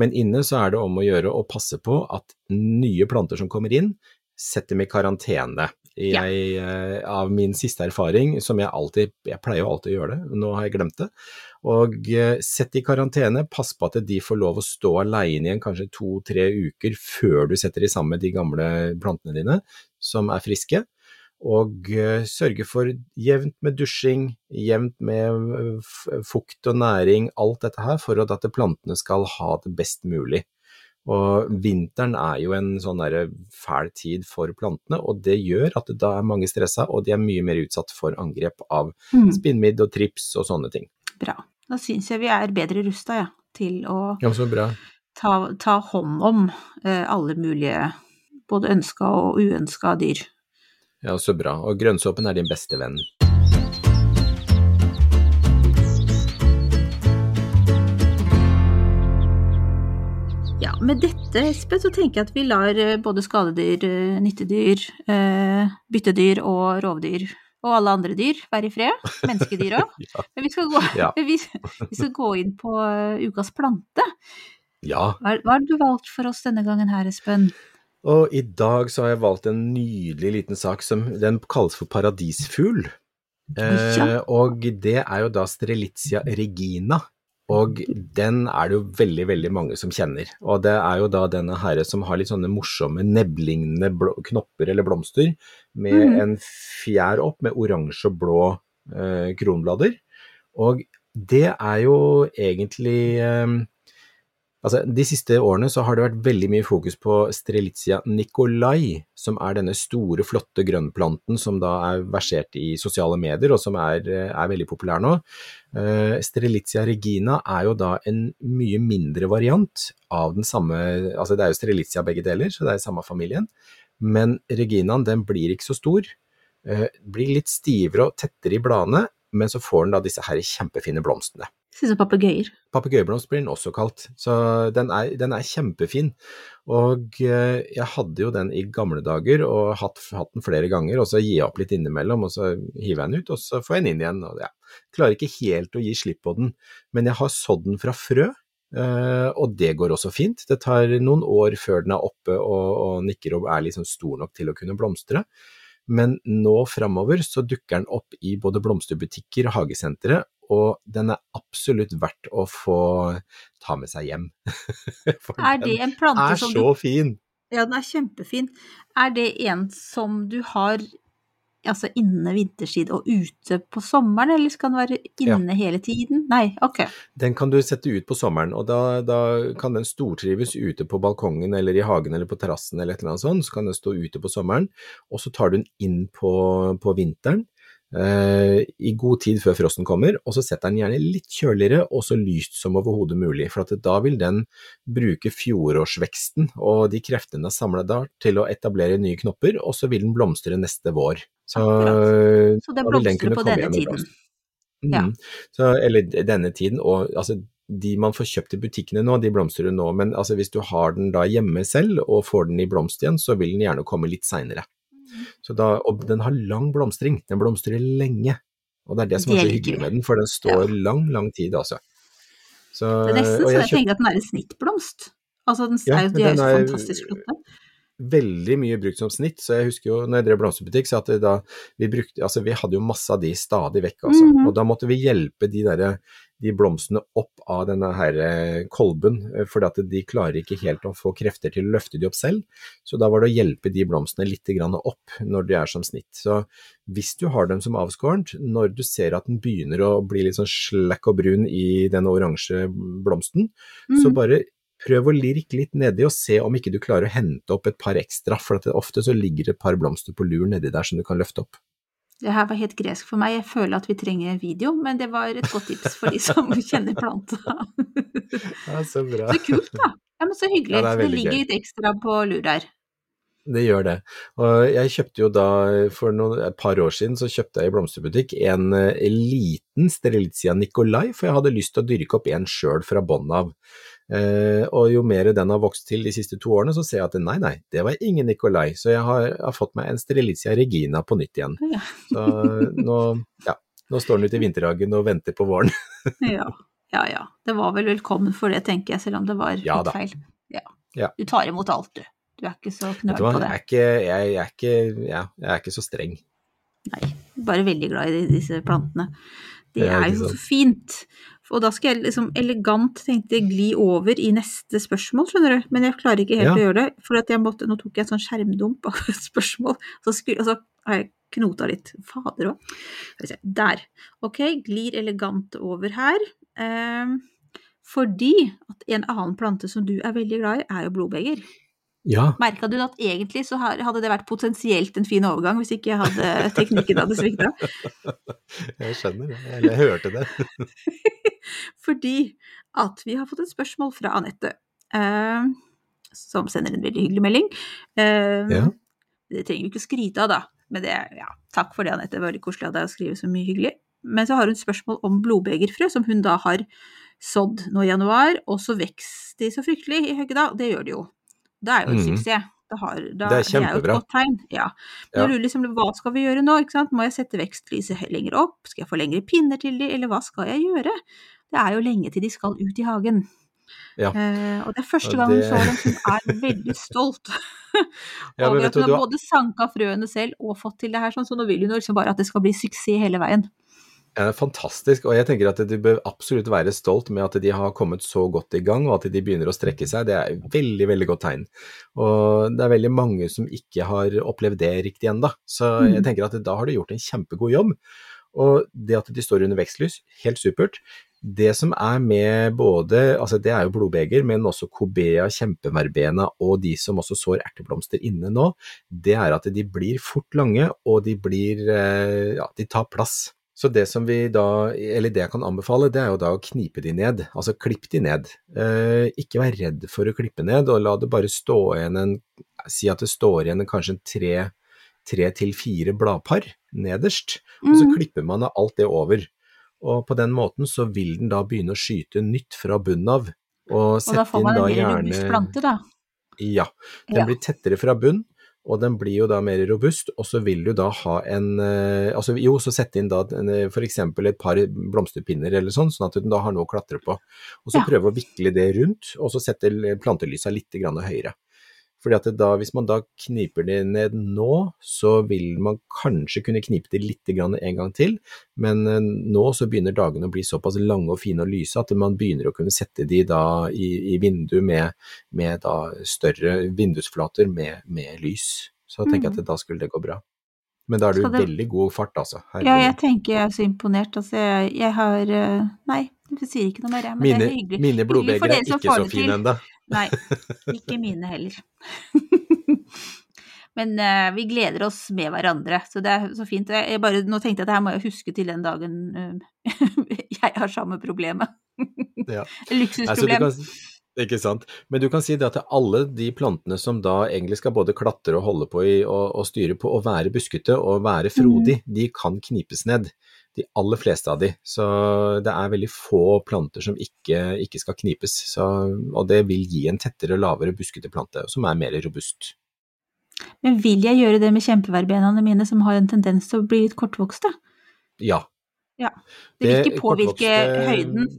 men inne så er det om å gjøre å passe på at nye planter som kommer inn, sett dem i karantene. Jeg, ja. Av min siste erfaring, som jeg alltid Jeg pleier jo alltid å gjøre det, nå har jeg glemt det. Og eh, sett i karantene, pass på at de får lov å stå alene igjen kanskje to-tre uker før du setter de sammen med de gamle plantene dine, som er friske. Og eh, sørge for jevnt med dusjing, jevnt med eh, fukt og næring, alt dette her, for at plantene skal ha det best mulig. Og vinteren er jo en sånn der fæl tid for plantene, og det gjør at da er mange stressa, og de er mye mer utsatt for angrep av
Mm.
spinnmidd og trips og sånne ting.
Bra. Da syns jeg vi er bedre rusta, ja, til å
Ja, så bra.
ta, ta hånd om eh, alle mulige både ønska og uønska dyr.
Ja, så bra. Og grønnsåpen er din beste venn.
Med dette, Espen, så tenker jeg at vi lar eh, både skadedyr, eh, nyttedyr, eh, byttedyr og rovdyr og alle andre dyr være i fred. Menneskedyr òg. *laughs*
Ja.
Men vi skal, gå,
Ja. *laughs*
vi, vi skal gå inn på ukas plante.
ja.
Hva, hva har du valgt for oss denne gangen her, Espen?
Og i dag så har jeg valgt en nydelig liten sak som den kalles for paradisfugl. Eh,
Ja.
og det er jo da Strelitzia regina. Og den er det jo veldig, veldig mange som kjenner. Og det er jo da denne herre som har litt sånne morsomme neblingende blå, knopper eller blomster, med
mm.
en fjær opp med oransje og blå eh, kronblader. Og det er jo egentlig eh, Altså, de siste årene så har det vært veldig mye fokus på Strelitzia nicolai, som er denne store, flotte grønnplanten som da er versert i sosiale medier, og som er, er veldig populær nå. Uh, Strelitzia regina er jo da en mye mindre variant av den samme Altså, det er jo Strelitzia begge deler, så det er samme familien, men reginaen den blir ikke så stor. Uh, blir litt stivere og tettere i bladene, men så får den da disse her kjempefine blomstene.
Ut som papegøyer.
Papegøyeblomst blir den også kalt, så den er, den er, kjempefin. Og eh, jeg hadde jo den i gamle dager og hatt, hatt den flere ganger, og så gir jeg opp litt innimellom, og så hiver jeg den ut, og så får jeg den inn igjen. Og ja, klarer ikke helt å gi slipp på den, men jeg har sådd den fra frø. Uh, og det går også fint. Det tar noen år før den er oppe og, og nikker og er liksom stor nok til å kunne blomstre. Men nå framover så dukker den opp i både blomsterbutikker og hagesentre, og den er absolutt verdt å få ta med seg hjem. *laughs*
For er det en plante
er
som
så
du
fin!
Ja, den er kjempefin. Er det en som du har altså inne vinterstid og ute på sommeren, eller skal den være inne ja. hele tiden? Nei, ok.
Den kan du sette ut på sommeren, og da, da, kan den stortrives ute på balkongen eller i hagen eller på terrassen eller et eller annet sånt, så kan den stå ute på sommeren, og så tar du den inn på, på vinteren. Uh, i god tid før frosten kommer, og så setter den gjerne litt kjøligere og så lyst som overhodet mulig, for da vil den bruke fjorårsveksten og de kreftene den har samla der til å etablere nye knopper, og så vil den blomstre neste vår. Så,
så det blomstrer på denne tiden?
Mm. Ja. Så, eller denne tiden, og altså de man får kjøpt i butikkene nå, de blomstrer nå, men altså, hvis du har den da hjemme selv og får den i blomst igjen, så vil den gjerne komme litt seinere. Så og den har lang blomstring, den blomstrer lenge. Og det er det som er så hyggelig med den, for den står ja. lang, lang tid, altså.
Så, det er nesten så jeg, jeg tenker at den er en snittblomst. Altså, den ja, er jo, de er jo fantastisk flotte.
Veldig mye brukt som snitt, så jeg husker jo når jeg drev blomsterbutikk, så at da vi brukte Altså, vi hadde jo masse av de stadig vekk, altså. Mm -hmm. Og da måtte vi hjelpe de derre de blomstene opp av denne her eh, kolben, eh, for de klarer ikke helt å få krefter til å løfte de opp selv. Så da var det å hjelpe de blomstene litt opp når de er som snitt. Så hvis du har dem som avskårent, når du ser at den begynner å bli litt sånn slakk og brun i den oransje blomsten, mm. så bare prøv å lirke litt nedi og se om ikke du klarer å hente opp et par ekstra, for ofte så ligger det et par blomster på lur nedi der som du kan løfte opp.
Det her var helt gresk for meg, jeg føler at vi trenger en video, men det var et godt tips for de som *laughs* kjenner planta.
ja, så bra.
Så kult, da. Ja, men så hyggelig. Ja, det, det, ligger litt ekstra på lur der.
Det gjør det. Og jeg kjøpte jo da, for noen, et par år siden, så kjøpte jeg i blomsterbutikk en, en eh, liten Strelitzia Nicolai, for jeg hadde lyst til å dyrke opp en sjøl fra bånn av. Eh, og jo mer den har vokst til de siste to årene, så ser jeg at nei, nei, det var ingen Nikolai. Så jeg har, har fått meg en Strelitzia regina på nytt igjen. Ja. Så nå, ja, nå står den ute i vinterhagen og venter på våren. *laughs*
ja, ja, ja. Det var vel velkommen for det, tenker jeg, selv om det var litt ja, feil. Ja. Du tar imot alt, du. Du er ikke så knøl på det.
Jeg er ikke, jeg, jeg, er ikke, ja, jeg er ikke så streng.
Nei, bare veldig glad i disse plantene. Det, er, er jo så fint. Og da skal jeg liksom elegant tenkte gli over i neste spørsmål, skjønner du. Men jeg klarer ikke helt ja. å gjøre det, for jeg måtte, nå tok jeg en sånn skjermdump av *laughs* et spørsmål, så skulle, og så har jeg knota litt. Fader òg. Der. Ok, glir elegant over her. Eh, fordi at en annen plante som du er veldig glad i, er jo blodbeger.
Ja.
Merka du at egentlig så hadde det vært potensielt en fin overgang hvis ikke jeg hadde teknikken hadde svikta? *laughs*
Jeg skjønner eller jeg hørte det. *laughs*
Fordi at vi har fått et spørsmål fra Anette, eh, som sender en veldig hyggelig melding. Eh, ja. Det trenger vi ikke skryte av, da, men det, ja, takk for det, Anette. Det var veldig koselig av deg å skrive så mye hyggelig. Men så har hun spørsmål om blodbegerfrø, som hun da har sådd nå i januar, og så vokser de så fryktelig i Høgda. Det gjør de jo. Det er jo en mm. suksess. Det, har, da,
det er kjempebra. Det er
godt tegn. Ja. Lurer liksom, hva skal vi gjøre nå? Må jeg sette vekstlyset lenger opp? Skal jeg få lengre pinner til de, eller hva skal jeg gjøre? Det er jo lenge til de skal ut i hagen. Ja. Eh, og det er første gang det... så dem som er veldig stolt *laughs* ja, over at hun har både sanka frøene selv og fått til det her, sånn, så nå vil hun liksom bare at det skal bli suksess hele veien.
Det er fantastisk, og jeg tenker at du bør absolutt være stolt med at de har kommet så godt i gang, og at de begynner å strekke seg. Det er et veldig, veldig godt tegn. Og det er veldig mange som ikke har opplevd det riktig ennå, så jeg mm. tenker at da har du gjort en kjempegod jobb. Og det at de står under vekstlys, helt supert. Det som er med både, altså det er jo blodbeger, men også kobea, kjempeverbena og de som også sår erteblomster inne nå, det er at de blir fort lange og de blir, eh, ja, de tar plass. Så det som vi da, eller det jeg kan anbefale, det er jo da å knipe de ned, altså klipp de ned. Eh, ikke vær redd for å klippe ned, og la det bare stå igjen en, si at det står igjen kanskje en tre, tre til fire bladpar nederst, og så
Mm.
klipper man av alt det over. Og på den måten så vil den da begynne å skyte nytt fra bunnen av. Og
Og da får man en mer
gjerne
robust plante, da.
Ja, den
Ja.
blir tettere fra bunn, og den blir jo da mer robust, og så vil du da ha en eh, altså Jo, så sette inn da f.eks. for eksempel et par blomsterpinner eller sånn, sånn at du da har noe å klatre på. Og så
Ja.
prøve å vikle det rundt, og så sette plantelysa litt grann høyere. Fordi at da, Hvis man da kniper det ned nå, så vil man kanskje kunne knipe det litt grann en gang til, men eh, nå så begynner dagene å bli såpass lange og fine og lyse at man begynner å kunne sette de da i, i vindu med, med da større vindusflater med, med lys. Så tenker jeg at da skulle det gå bra. Men da er du
Mm. Det-
veldig god fart, altså.
Ja, jeg tenker jeg er så imponert. Altså, jeg, jeg har eh, Nei, du sier ikke noe mer, jeg. Men
mine,
det er hyggelig.
mine blodbegre er ikke så fine ennå.
Nei, ikke mine heller. *laughs* Men uh, vi gleder oss med hverandre, så det er så fint. Jeg, bare, nå tenkte jeg at det her må jeg huske til den dagen uh, *laughs* jeg har samme problemet.
Ja. Altså, *laughs*
Luksusproblem.
kan, ikke sant. Men du kan si det at alle de plantene som da egentlig skal både klatre og holde på i og, og styre på og være buskete og være frodig,
Mm.
de kan knipes ned. De aller fleste av de. Så det er veldig få planter som ikke, ikke skal knipes. Så, og det vil gi en tettere, lavere buskete plante som er mer robust.
Men vil jeg gjøre det med kjempeverbenaene mine som har en tendens til å bli litt kortvokste?
Ja.
Det vil ikke påvirke høyden.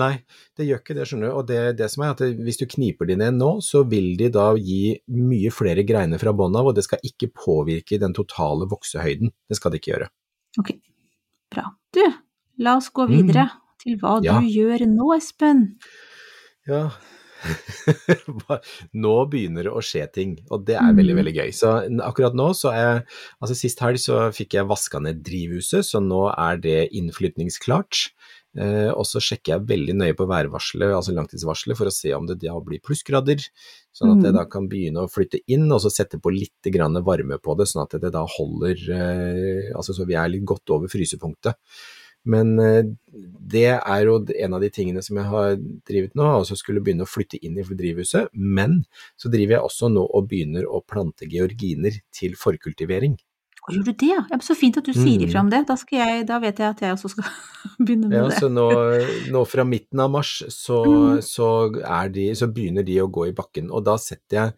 Nei, det gjør ikke det, skjønner du. Og det, det som er at hvis du kniper de ned nå, så vil de da gi mye flere greiner fra bånn av, og det skal ikke påvirke den totale voksehøyden. Det skal det ikke gjøre.
Ok, bra. Du, la oss gå videre til hva
Mm. Ja.
du gjør nå, Espen.
Ja. *laughs* Nå begynner det å skje ting, og det er veldig,
Mm.
veldig gøy. Så akkurat nå så er Altså sist helg så fikk jeg vaska ned drivhuset, så nå er det innflytningsklart. Eh, og så sjekker jeg veldig nøye på værvarselet, altså langtidsvarselet, for å se om det da blir plussgrader. Sånn at jeg
Mm.
da kan begynne å flytte inn, og så sette på litt varme på det, sånn at det da holder eh, Altså så vi er litt godt over frysepunktet. Men eh, det er jo en av de tingene som jeg har drevet nå, altså skulle begynne å flytte inn i drivhuset. Men så driver jeg også nå og begynner å plante georginer til forkultivering.
Å, gjør du det, ja? Ja, Så fint at du sier
Mm.
ifra om det. Da, jeg, da vet jeg at jeg også skal *laughs* begynne med
Ja,
det.
så nå, nå fra midten av mars så,
Mm.
så, de, så begynner de å gå i bakken. Og da setter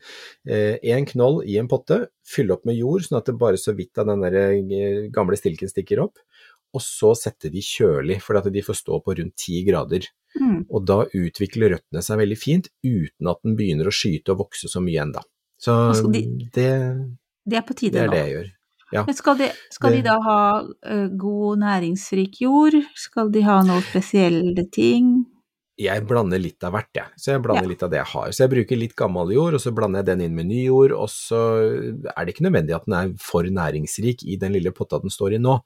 jeg én knoll i en potte, fyller opp med jord sånn at det bare så vidt av den der eh, gamle stilken stikker opp. Og så setter de kjølig, for at de får stå på rundt ti grader.
Mm.
Og da utvikler røttene seg veldig fint, uten at den begynner å skyte og vokse så mye ennå. Så
Og de-
det,
Det er på tide
det er det jeg gjør. Ja.
Men skal de, skal de da ha eh, god næringsrik jord? Skal de ha noen spesielle ting?
Jeg blander litt av hvert, jeg. Så jeg blander
Ja.
litt av det jeg har. Så jeg bruker litt gammel jord, og så blander jeg den inn med ny jord, og så er det ikke nødvendig at den er for næringsrik i den lille potta den står i nå.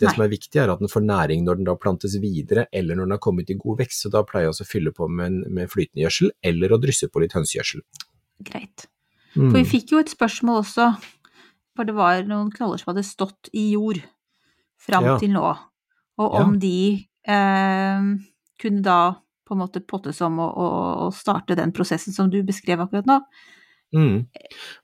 Det
Nei.
som er viktig er at den får næring når den da plantes videre, eller når den har kommet i god vekst, så da pleier jeg også å fylle på med, med flytende gjødsel, eller å drysse på litt hønsegjødsel.
Greit.
Mm.
For vi fikk jo et spørsmål også, for det var noen knoller som hadde stått i jord fram
Ja.
til nå, og
Ja.
om de eh, kunne da på en måte pottes om og, og, starte den prosessen som du beskrev akkurat nå.
Mm.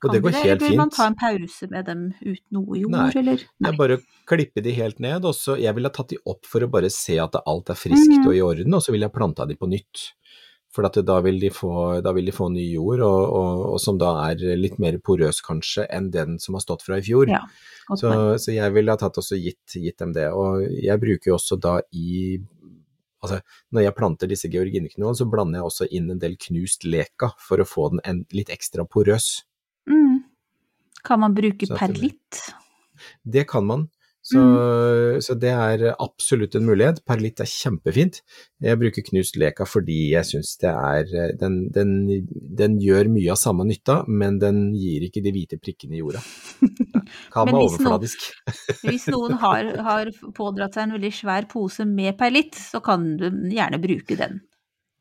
Og det går
det,
helt
fint. vil man ta en pause med dem uten noe jord,
Nei.
eller?
Det er bare klippe de helt ned, og så Jeg ville tatt de opp for å bare se at alt er friskt
mm.
og i orden, og så ville jeg planta de på nytt. For at da, vil de få, da vil de få ny jord, og, og, og som da er litt mer porøs kanskje enn den som har stått fra i fjor.
Ja,
så, så jeg ville ha tatt også gitt, gitt dem det. Og jeg bruker jo også da i Altså, når jeg planter disse georgineknollene, så blander jeg også inn en del knust leka for å få den en, litt ekstra porøs.
Mm. Kan man bruke perlitt?
Det kan man. Så,
Mm.
så det er absolutt en mulighet. Perlitt er kjempefint. Jeg bruker knust leka fordi jeg syns det er den, den, den gjør mye av samme nytta, men den gir ikke de hvite prikkene i jorda. *laughs*
Kan
være
overfladisk. noen-. *laughs* Hvis noen har, har pådratt seg en veldig svær pose med perlitt, så kan du gjerne bruke den.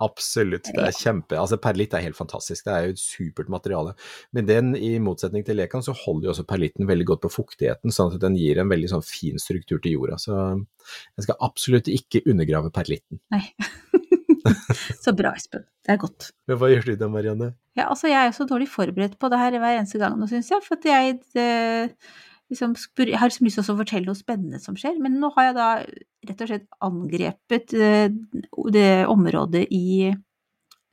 Absolutt, det er kjempe Altså perlitt er helt fantastisk, det er jo et supert materiale. Men den, i motsetning til lekan, så holder jo også perlitten veldig godt på fuktigheten, sånn at den gir en veldig sånn fin struktur til jorda. Så jeg skal absolutt ikke undergrave perlitten.
Nei. *laughs* så bra, Espen. Det er godt.
Men hva gjør du da, Marianne?
Ja, altså jeg er jo så dårlig forberedt på det her hver eneste gang nå, syns jeg. For at jeg eh, liksom jeg har liksom lyst til å fortelle noe spennende som skjer. Men nå har jeg da rett og slett angrepet eh, det området i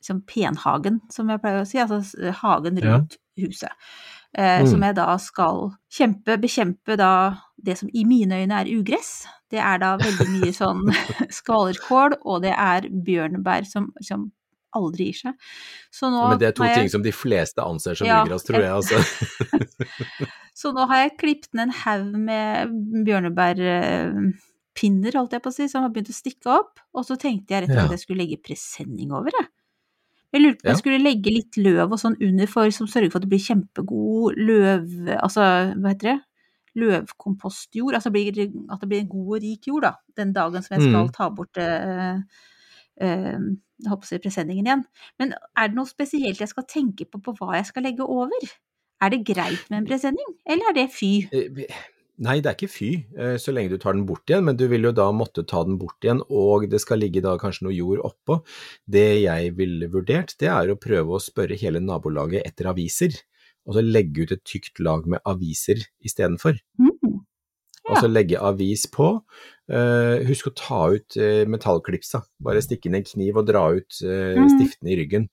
liksom penhagen, som jeg pleier å si. Altså hagen hagen
Ja.
rundt huset. Eh,
Mm.
Som jeg da skal kjempe, bekjempe da det som i mine øyne er ugress. Det er da veldig mye sånn *laughs* *laughs* skvalerkål, og det er bjørnebær som, som aldri gir seg. Så nå
Men det er to
jeg-
ting som de fleste anser som
Ja,
oss, tror jeg. Altså. *laughs*
Så nå har jeg klippet ned en haug med bjørnebærpinner, holdt jeg på å si, som har begynt å stikke opp. Og så tenkte jeg rett og slett
Ja.
at jeg skulle legge presenning over, jeg. Jeg lurte på om jeg skulle legge litt løv og sånn under for, som sørger for at det blir kjempegod løv... Altså, hva heter det? Løvkompostjord. Altså blir, at det blir en god og rik jord, da. Den dagen som jeg skal
Mm.
ta bort eh, eh, jeg håper å si presenningen igjen. Men er det noe spesielt jeg skal tenke på på hva jeg skal legge over? Er det greit med en presenning, eller er det fy?
Eh, Nei, det er ikke fy, eh, så lenge du tar den bort igjen, men du vil jo da måtte ta den bort igjen, og det skal ligge da kanskje noe jord oppå. Det jeg ville vurdert, det er å prøve å spørre hele nabolaget etter aviser, og så legge ut et tykt lag med aviser istedenfor.
Mm.
Og så legge avis på. Uh, husk å ta ut uh, metallklipsa, bare stikke inn en kniv og dra ut
uh,
stiftene i ryggen.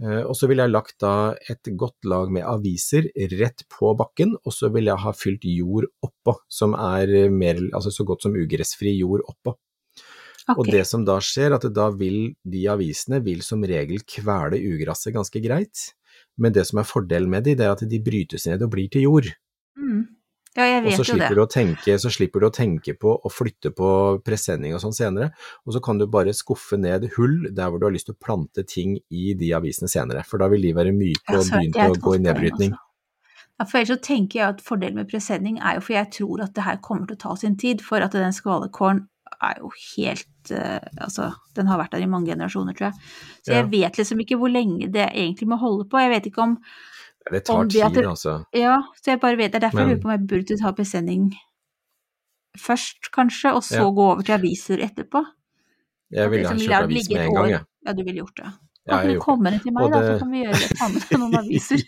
Og så ville jeg lagt da et godt lag med aviser rett på bakken, og så ville jeg ha fylt jord oppå, som er mer, altså så godt som ugressfri jord oppå. Og det som da skjer, at da vil de avisene vil som regel kvele ugrasset ganske greit, men det som er fordelen med de, det er at de brytes ned og blir til jord.
Mm. Ja, jeg
Og
så
så
jo
slipper,
det.
tenke, så slipper du å tenke på å flytte på presenning og sånn senere, og så kan du bare skuffe ned hull der hvor du har lyst til å plante ting i de avisene senere, for da vil de være myke og
begynne
å gå i nedbrytning.
altså. Ja, for ellers så tenker jeg at fordelen med presenning er jo for jeg tror at det her kommer til å ta sin tid, for at den skvalekålen er jo helt uh, Altså, den har vært der i mange generasjoner, tror jeg. Så
Ja.
jeg vet liksom ikke hvor lenge det egentlig må holde på. Jeg vet ikke om
Det tar
det
tid,
det-
altså.
Ja, så jeg bare vet Det er derfor
Men-
lurer på om jeg burde ta presenning først, kanskje, og så
Ja.
gå over til aviser etterpå.
Jeg ville
det
ha kjøpt avis med en gang, jeg.
Ja, du ville gjort det.
Ja,
Kan du komme ned til meg,
det...
da, så kan vi gjøre det. samme med noen *laughs* aviser.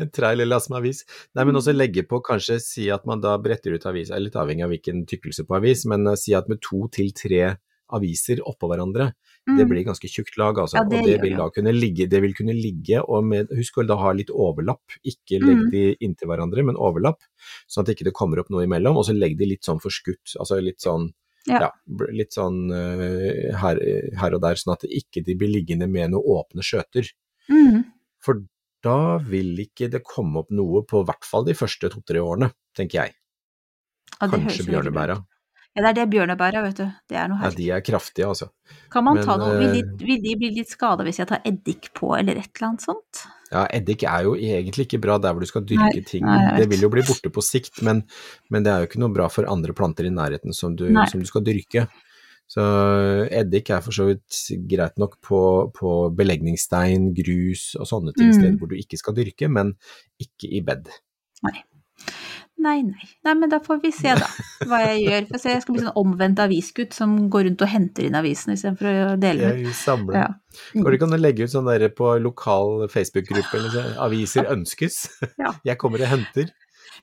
En trailerlass med avis. Nei, men også legge på, kanskje si at man da bretter ut avis, er litt avhengig av hvilken tykkelse på avis, men eh, si at med to til tre aviser oppå hverandre, det
Mm.
blir ganske tjukt lag, altså.
Ja, det
og det vil da kunne ligge, det vil kunne ligge, og med, husk å da ha litt overlapp, ikke legg
Mm.
de inntil hverandre, men overlapp, sånn at ikke det kommer opp noe imellom, og så legg de litt sånn forskutt, altså litt sånn,
Ja.
ja, litt sånn uh, her, her og der, sånn at ikke de blir liggende med noe åpne skjøter.
Mm.
For da vil ikke det komme opp noe på hvert fall de første to-tre årene, tenker jeg.
Ja,
Kanskje bjørnebæra.
Ja, det er det bjørnebæra, vet du. Det er noe
Ja, de er kraftige, altså.
Kan man
men,
ta noe vil de,
eh,
vil de bli litt skada hvis jeg tar eddik på, eller et eller annet sånt?
Ja, eddik er jo egentlig ikke bra der hvor du skal dyrke
Nei,
ting.
nei,
det vil jo bli borte på sikt, men, men det er jo ikke noe bra for andre planter i nærheten som du, som du skal dyrke. Så eddik er for så vidt greit nok på, på belegningsstein, grus og sånne ting,
Mm.
steder hvor du ikke skal dyrke, men ikke i bed.
Nei, nei. Nei, Nei, men da får vi se, da, hva jeg *laughs* gjør. For jeg skal bli sånn omvendt avisgutt som går rundt og henter inn avisene istedenfor å dele dem.
Ja, samler.
Ja. Mm.
Går det ikke an å legge ut sånn der på lokal Facebook-gruppe, eller så, aviser ønskes?
Ja. *laughs*
Jeg kommer og henter.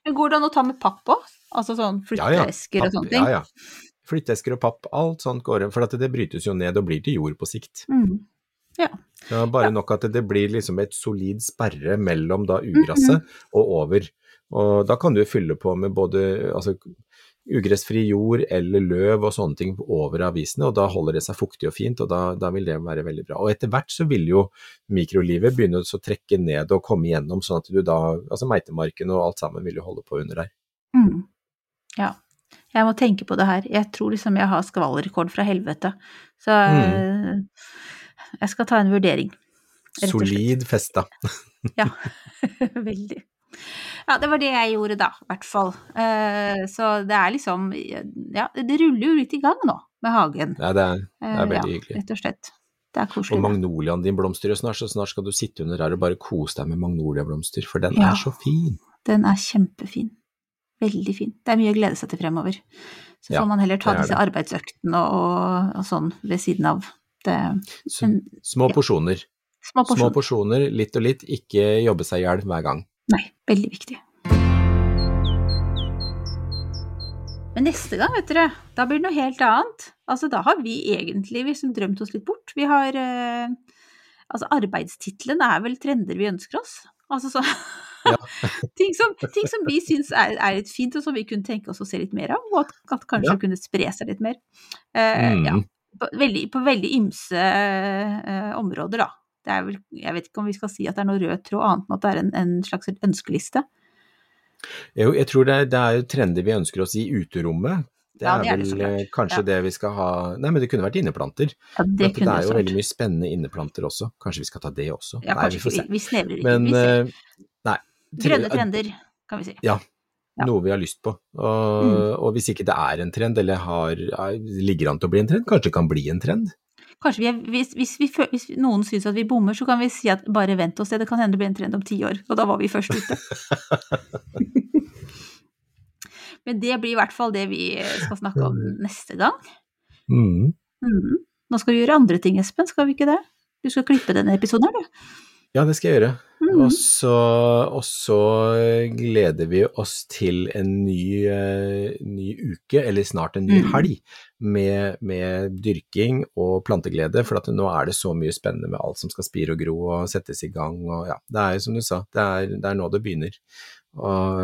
Men går det an å ta med papp òg? Altså sånn
Ja, ja.
og sånne ting?
Ja, ja. Flytteesker og papp, alt sånt går an, for det brytes jo ned og blir til jord på sikt.
Mm.
Det er bare nok at det blir liksom et solid sperre mellom da ugresset og over. Og da kan du fylle på med både altså, ugressfri jord eller løv og sånne ting over avisene, og da holder det seg fuktig og fint, og da, da vil det være veldig bra. Og etter hvert så vil jo mikrolivet begynne å trekke ned og komme igjennom, sånn at du da, altså meitemarken og alt sammen vil jo holde på under der.
Mm. Ja. Jeg må tenke på det her. Jeg tror liksom jeg har skvallrekord fra helvete. Så
Mm.
jeg skal ta en vurdering.
Solid festa.
Ja, *laughs* *laughs* veldig. Ja, det var det jeg gjorde da, i hvert fall. Eh, så det er liksom Ja, det ruller jo litt i gang nå med hagen.
Ja, det er, det er
Eh,
veldig
ja,
hyggelig.
Rett og slett. Det er koselig. Og
magnoliaen din blomstrer jo snart, så snart skal du sitte under her og bare kose deg med magnoliablomster, for den
Ja.
er så fin.
Den er kjempefin. Veldig fin. Det er mye å glede seg til fremover. Så
Ja,
får man heller ta
det
disse arbeidsøktene og, og sånn ved siden av. Det,
Så,
en,
små porsjoner.
små
Små
porsjoner.
porsjoner, litt og litt, ikke jobbe seg i hjel hver gang.
Nei, veldig viktig. Men neste gang, vet dere, da blir det noe helt annet. Altså, da har vi egentlig liksom drømt oss litt bort. Vi har eh, Altså, arbeidstittelen er vel trender vi ønsker oss. Altså så *laughs* ting, som, ting som vi syns er, er litt fint, og som vi kunne tenke oss å se litt mer av, og at, at kanskje
Ja.
kunne spre seg litt mer. Eh,
Mm.
ja, på veldig, på veldig ymse eh, områder, da. Det vel, jeg vet ikke om vi skal si at det er noe rød tråd, annet enn at det er en, en slags ønskeliste.
Jo, jeg tror det er, det er trender vi ønsker oss i uterommet. Det
Ja,
er
det er
vel eh,
klart.
kanskje
Ja.
det vi skal ha Nei, men det kunne vært inneplanter.
Ja, det
at det er jo veldig mye spennende inneplanter også. Kanskje vi skal ta det også?
Ja,
nei, vi får se.
Vi, vi snevrer ikke.
Men eh, nei.
Grønne trender, kan vi si.
Ja.
Ja.
Noe vi har lyst på. Og,
Mm.
og hvis ikke det er en trend, eller har, er- ligger an til å bli en trend, kanskje det kan bli en trend?
Kanskje vi er, hvis, hvis, vi, hvis noen syns at vi bommer, så kan vi si at bare vent og se, det kan hende det blir en trend om ti år. Og da var vi først ute. *laughs* Men det blir i hvert fall det vi skal snakke om neste gang.
Mm.
Mm. Nå skal vi gjøre andre ting, Espen, skal vi ikke det? Du skal klippe denne episoden her, du.
Ja, det skal jeg gjøre.
Mm.
Og så, og så gleder vi oss til en ny, uh, ny uke, eller snart en ny
mm.
helg, med, med dyrking og planteglede. For at nå er det så mye spennende med alt som skal spire og gro og settes i gang. Og ja, det er jo som du sa, det er, det er nå det begynner. Og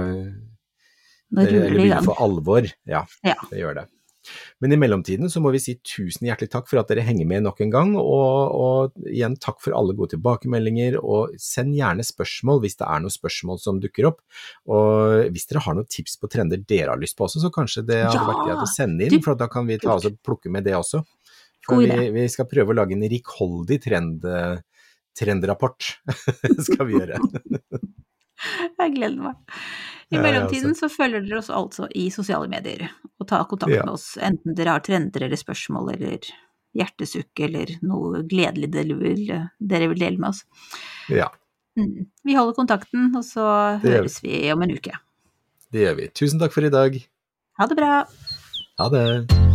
Nå
det,
ruller det i gang.
for alvor. Ja,
Ja.
det gjør det. Men i mellomtiden så må vi si tusen hjertelig takk for at dere henger med nok en gang, og, og igjen takk for alle gode tilbakemeldinger, og send gjerne spørsmål hvis det er noen spørsmål som dukker opp. Og hvis dere har noen tips på trender dere har lyst på også, så kanskje det hadde
Ja,
vært greit å sende inn, for da kan vi ta oss og plukke med det også. For vi, vi skal prøve å lage en rikholdig trend, trendrapport, *laughs* skal vi gjøre. *laughs*
Jeg gleder meg. I mellomtiden så følger dere oss altså i sosiale medier, og ta kontakt med oss, enten dere har trender eller spørsmål eller hjertesukk eller noe gledelig dere vil, dere vil dele med oss.
Ja,
Mm. Vi holder kontakten, og så høres vi om en uke.
det gjør vi. Tusen takk for i dag.
Ha det bra!
Ha det.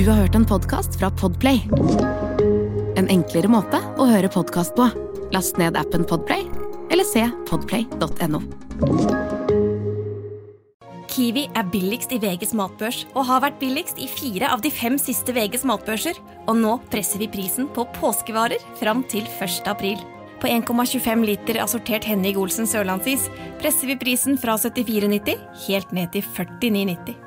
Du har hørt en podkast fra Podplay. En enklere måte å høre podkast på. Last ned appen Podplay, eller se podplay.no.
Kiwi er billigst i VGs matbørs og har vært billigst i fire av de fem siste VGs matbørser. Og nå presser vi prisen på påskevarer fram til 1. april. På 1,25 liter assortert Henning Olsen sørlandsis presser vi prisen fra 74,90 helt ned til 49,90.